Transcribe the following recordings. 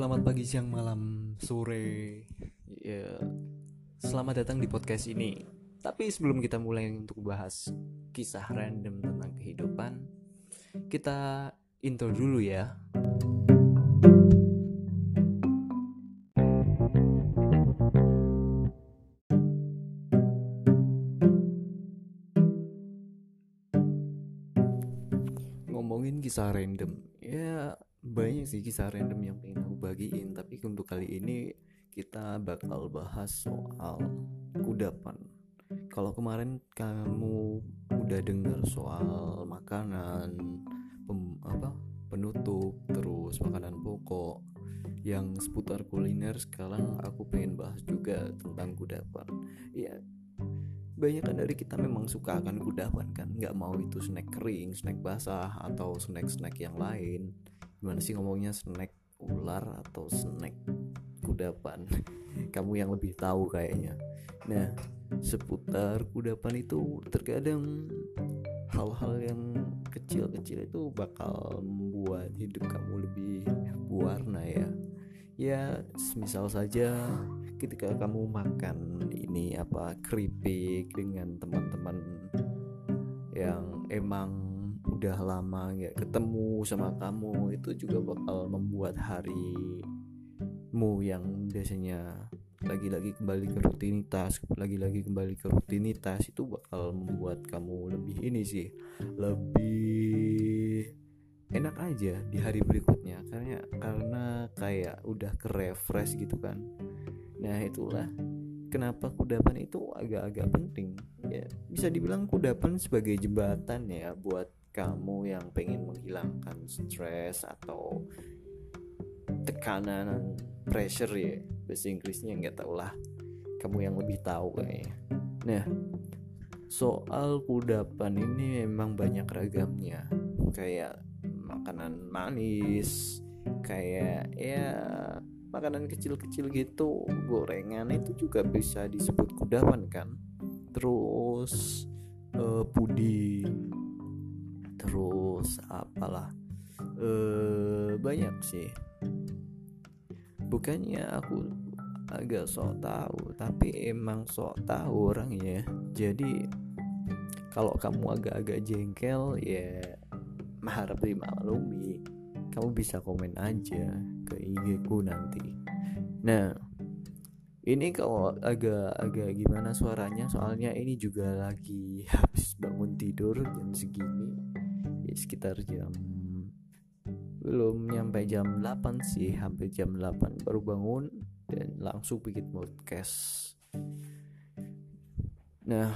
selamat pagi, siang, malam, sore. Ya, selamat datang di podcast ini. Tapi sebelum kita mulai untuk bahas kisah random tentang kehidupan, kita intro dulu ya. Ngomongin kisah random, ya banyak sih kisah random yang pengen aku bagiin tapi untuk kali ini kita bakal bahas soal kudapan. Kalau kemarin kamu udah dengar soal makanan pem, apa penutup terus makanan pokok yang seputar kuliner sekarang aku pengen bahas juga tentang kudapan. Ya banyak kan dari kita memang suka akan kudapan kan? Nggak mau itu snack kering snack basah atau snack snack yang lain gimana sih ngomongnya? Snack ular atau snack kudapan? Kamu yang lebih tahu kayaknya. Nah seputar kudapan itu terkadang hal-hal yang kecil-kecil itu bakal membuat hidup kamu lebih berwarna ya. Ya misal saja ketika kamu makan ini apa keripik dengan teman-teman yang emang udah lama nggak ketemu sama kamu itu juga bakal membuat harimu yang biasanya lagi-lagi kembali ke rutinitas lagi-lagi kembali ke rutinitas itu bakal membuat kamu lebih ini sih lebih enak aja di hari berikutnya. Karena karena kayak udah ke refresh gitu kan. Nah itulah kenapa kudapan itu agak-agak penting. Ya bisa dibilang kudapan sebagai jembatan ya buat kamu yang pengen menghilangkan stres atau tekanan pressure ya bahasa Inggrisnya nggak tau lah. Kamu yang lebih tahu kayaknya. Nah soal kudapan ini memang banyak ragamnya. Kayak makanan manis kayak ya makanan kecil-kecil gitu gorengan itu juga bisa disebut kudapan kan. Terus uh, puding terus apalah. Uh, banyak sih. Bukannya aku agak sok tahu tapi emang sok tahu orangnya. Jadi kalau kamu agak-agak jengkel ya harap dimaklumi. Kamu bisa komen aja ke IG ku nanti. Nah ini kalau agak-agak gimana suaranya? Soalnya ini juga lagi habis bangun tidur jam segini. ya sekitar jam belum nyampe jam 8 sih hampir jam 8 baru bangun dan langsung bikin podcast. Nah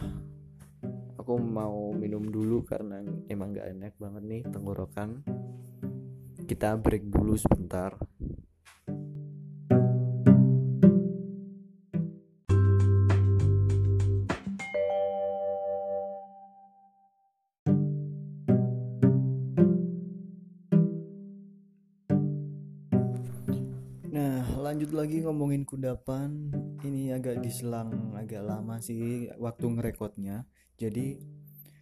aku mau minum dulu karena emang gak enak banget nih tenggorokan. Kita break dulu sebentar lanjut lagi ngomongin kudapan. Ini agak diselang agak lama sih waktu ngerekodnya. Jadi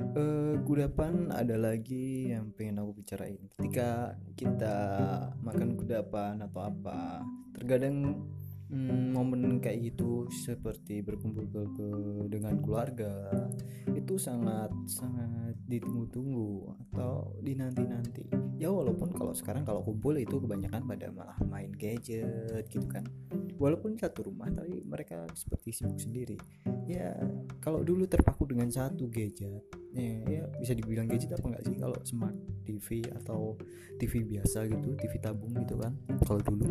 eh, kudapan ada lagi yang pengen aku bicarain. Ketika kita makan kudapan atau apa, terkadang hmm, momen kayak gitu seperti berkumpul ke, ke dengan keluarga itu sangat sangat ditunggu-tunggu atau dinanti-nanti. Ya walaupun kalau sekarang kalau kumpul itu kebanyakan pada malah main gadget gitu kan. Walaupun satu rumah tapi mereka seperti sibuk sendiri. Ya kalau dulu terpaku dengan satu gadget ya, ya bisa dibilang gadget apa enggak sih? Kalau smart TV atau TV biasa gitu TV tabung gitu kan kalau dulu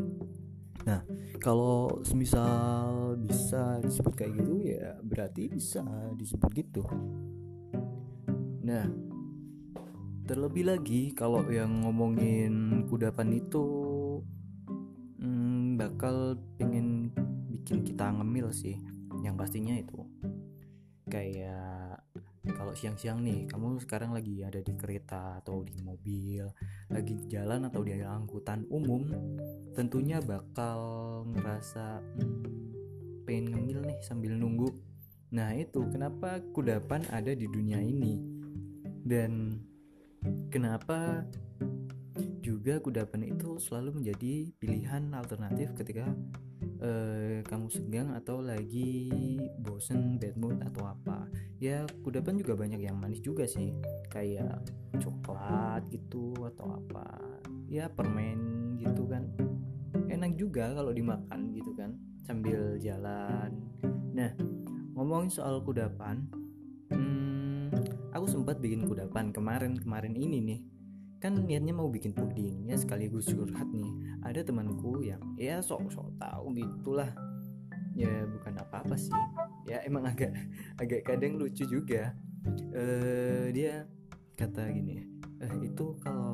Nah, kalau semisal bisa disebut kayak gitu ya berarti bisa disebut gitu. Nah, terlebih lagi kalau yang ngomongin kudapan itu hmm, bakal pengen bikin kita ngemil sih. Yang pastinya itu kayak kalau siang-siang nih kamu sekarang lagi ada di kereta atau di mobil lagi di jalan atau di angkutan umum tentunya bakal ngerasa hmm, pengen ngemil nih sambil nunggu. Nah itu kenapa kudapan ada di dunia ini? Dan kenapa juga kudapan itu selalu menjadi pilihan alternatif ketika uh, kamu senggang atau lagi bosen bad mood atau apa ya kudapan juga banyak yang manis juga sih. Kayak coklat gitu atau apa. Ya permen gitu kan. Enak juga kalau dimakan gitu kan sambil jalan. Nah ngomongin soal kudapan hmm, aku sempat bikin kudapan kemarin kemarin ini nih. Kan niatnya mau bikin puding ya sekaligus curhat nih. Ada temanku yang ya sok-sok tahu gitulah. Ya bukan apa-apa sih ya emang agak agak kadang lucu juga. Uh, dia kata gini eh itu kalau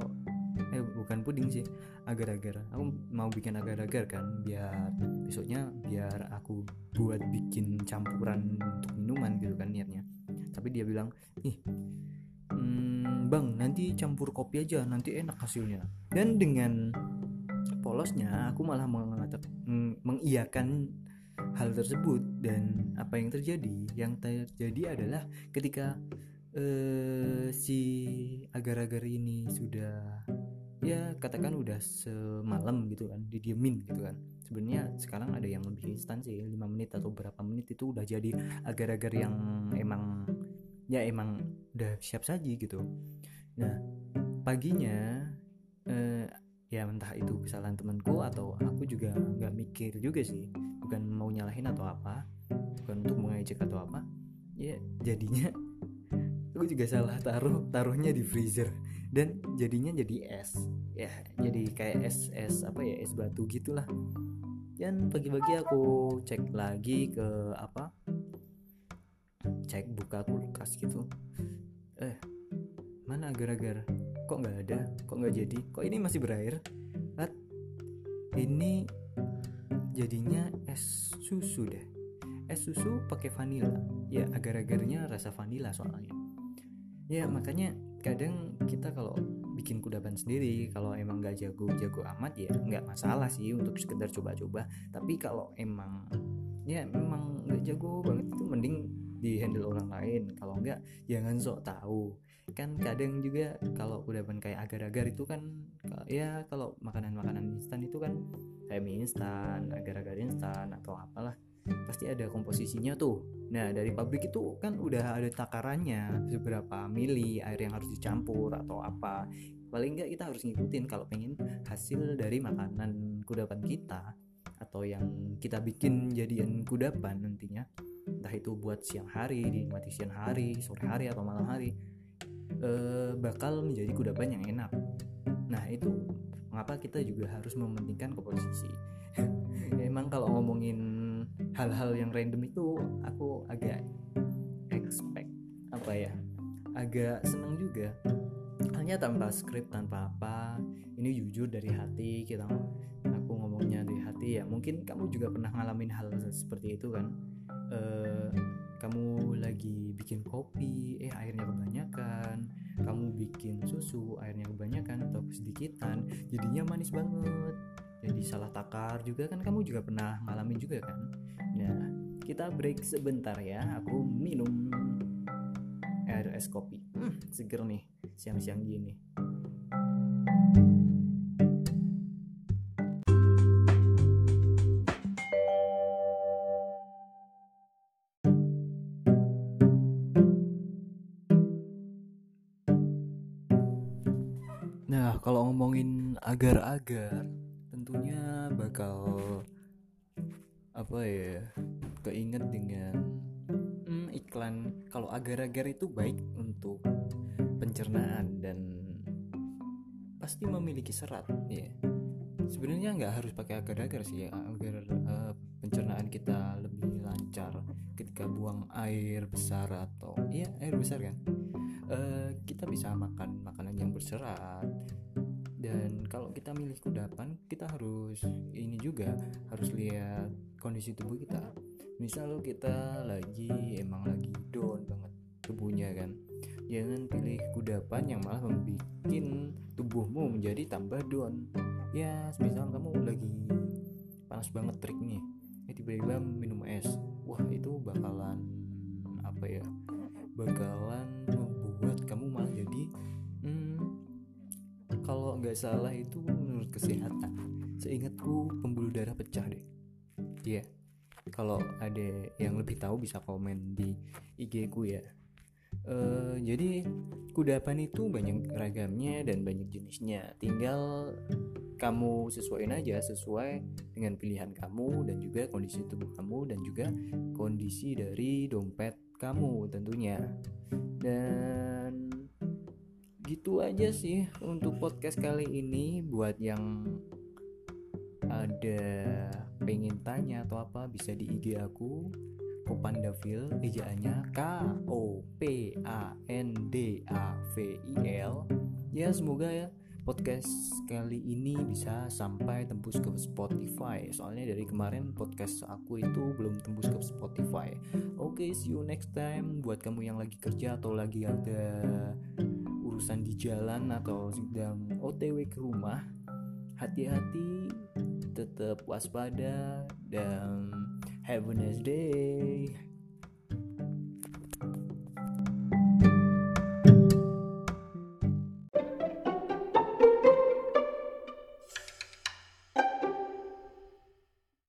eh bukan puding sih agar-agar. Aku mau bikin agar-agar kan biar besoknya biar aku buat bikin campuran untuk minuman gitu kan niatnya. Tapi dia bilang nih hmm, bang nanti campur kopi aja nanti enak hasilnya. Dan dengan polosnya aku malah mengatakan mengiyakan hal tersebut dan apa yang terjadi. Yang terjadi adalah ketika uh, si agar-agar ini sudah ya katakan udah semalam gitu kan didiemin gitu kan. Sebenarnya sekarang ada yang lebih instan sih 5 menit atau berapa menit itu udah jadi agar-agar yang emang ya emang udah siap saji gitu. Nah paginya eh, ya entah itu kesalahan temanku atau aku juga nggak mikir juga sih bukan mau nyalahin atau apa bukan untuk mengejek atau apa ya jadinya aku juga salah taruh taruhnya di freezer dan jadinya jadi es. Ya jadi kayak es es apa ya es batu gitulah. Dan pagi-pagi aku cek lagi ke apa cek buka kulkas gitu. Eh mana agar-agar? Kok nggak ada? Kok nggak jadi? Kok ini masih berair? Lat, ini jadinya es susu deh. Es susu pakai vanila. Ya agar-agarnya rasa vanila soalnya. Ya makanya kadang kita kalau bikin kudapan sendiri kalau emang nggak jago-jago amat ya nggak masalah sih untuk sekedar coba-coba. Tapi kalau emang ya emang nggak jago banget itu mending di handle orang lain. Kalau enggak jangan sok tahu kan kadang juga kalau kudapan kayak agar-agar itu kan ya kalau makanan-makanan instan itu kan kayak mie instan agar-agar instan atau apalah pasti ada komposisinya tuh. Nah dari pabrik itu kan udah ada takarannya seberapa mili air yang harus dicampur atau apa. Paling enggak kita harus ngikutin kalau pengen hasil dari makanan kudapan kita atau yang kita bikin jadian kudapan nantinya. Entah itu buat siang hari dinikmati siang hari sore hari atau malam hari eh, bakal menjadi kudapan yang enak. Nah itu mengapa kita juga harus mementingkan komposisi. Emang kalau ngomongin hal-hal yang random itu aku agak expect apa ya agak seneng juga. Hanya tanpa skrip tanpa apa ini jujur dari hati kita aku ngomongnya dari hati ya. Mungkin kamu juga pernah ngalamin hal seperti itu kan? Uh, kamu lagi bikin kopi eh airnya kebanyakan. Kamu bikin susu airnya kebanyakan atau kesedikitan jadinya manis banget. Jadi salah takar juga kan kamu juga pernah ngalamin juga kan? Nah kita break sebentar ya aku minum. Air es kopi. Hmm, seger nih siang-siang gini Kalau ngomongin agar-agar, tentunya bakal apa ya? Keinget dengan hmm, iklan. Kalau agar-agar itu baik untuk pencernaan dan pasti memiliki serat, ya. Sebenarnya nggak harus pakai agar-agar sih ya, agar uh, pencernaan kita lebih lancar ketika buang air besar atau iya air besar kan uh, kita bisa makan makanan yang berserat dan kalau kita milih kudapan kita harus ini juga harus lihat kondisi tubuh kita. Misal kita lagi emang lagi down banget tubuhnya kan. Jangan pilih kudapan yang malah membuat tubuhmu menjadi tambah down. Ya misal kamu lagi panas banget trik nih ya tiba-tiba minum es. Wah itu bakalan apa ya? Bakalan nggak salah itu menurut kesehatan. Seingatku pembuluh darah pecah deh. Iya. Yeah. kalau ada yang lebih tahu bisa komen di IG ku ya. Uh, jadi kudapan itu banyak ragamnya dan banyak jenisnya. Tinggal kamu sesuaiin aja sesuai dengan pilihan kamu dan juga kondisi tubuh kamu dan juga kondisi dari dompet kamu tentunya. Dan gitu aja sih untuk podcast kali ini. Buat yang ada pengen tanya atau apa bisa di IG aku Kopandavil ejaannya K O P A N D A V I L. Ya semoga ya podcast kali ini bisa sampai tembus ke Spotify. Soalnya dari kemarin podcast aku itu belum tembus ke Spotify. Oke okay, see you next time. Buat kamu yang lagi kerja atau lagi ada urusan di jalan atau sedang OTW ke rumah hati-hati tetap waspada dan have a nice day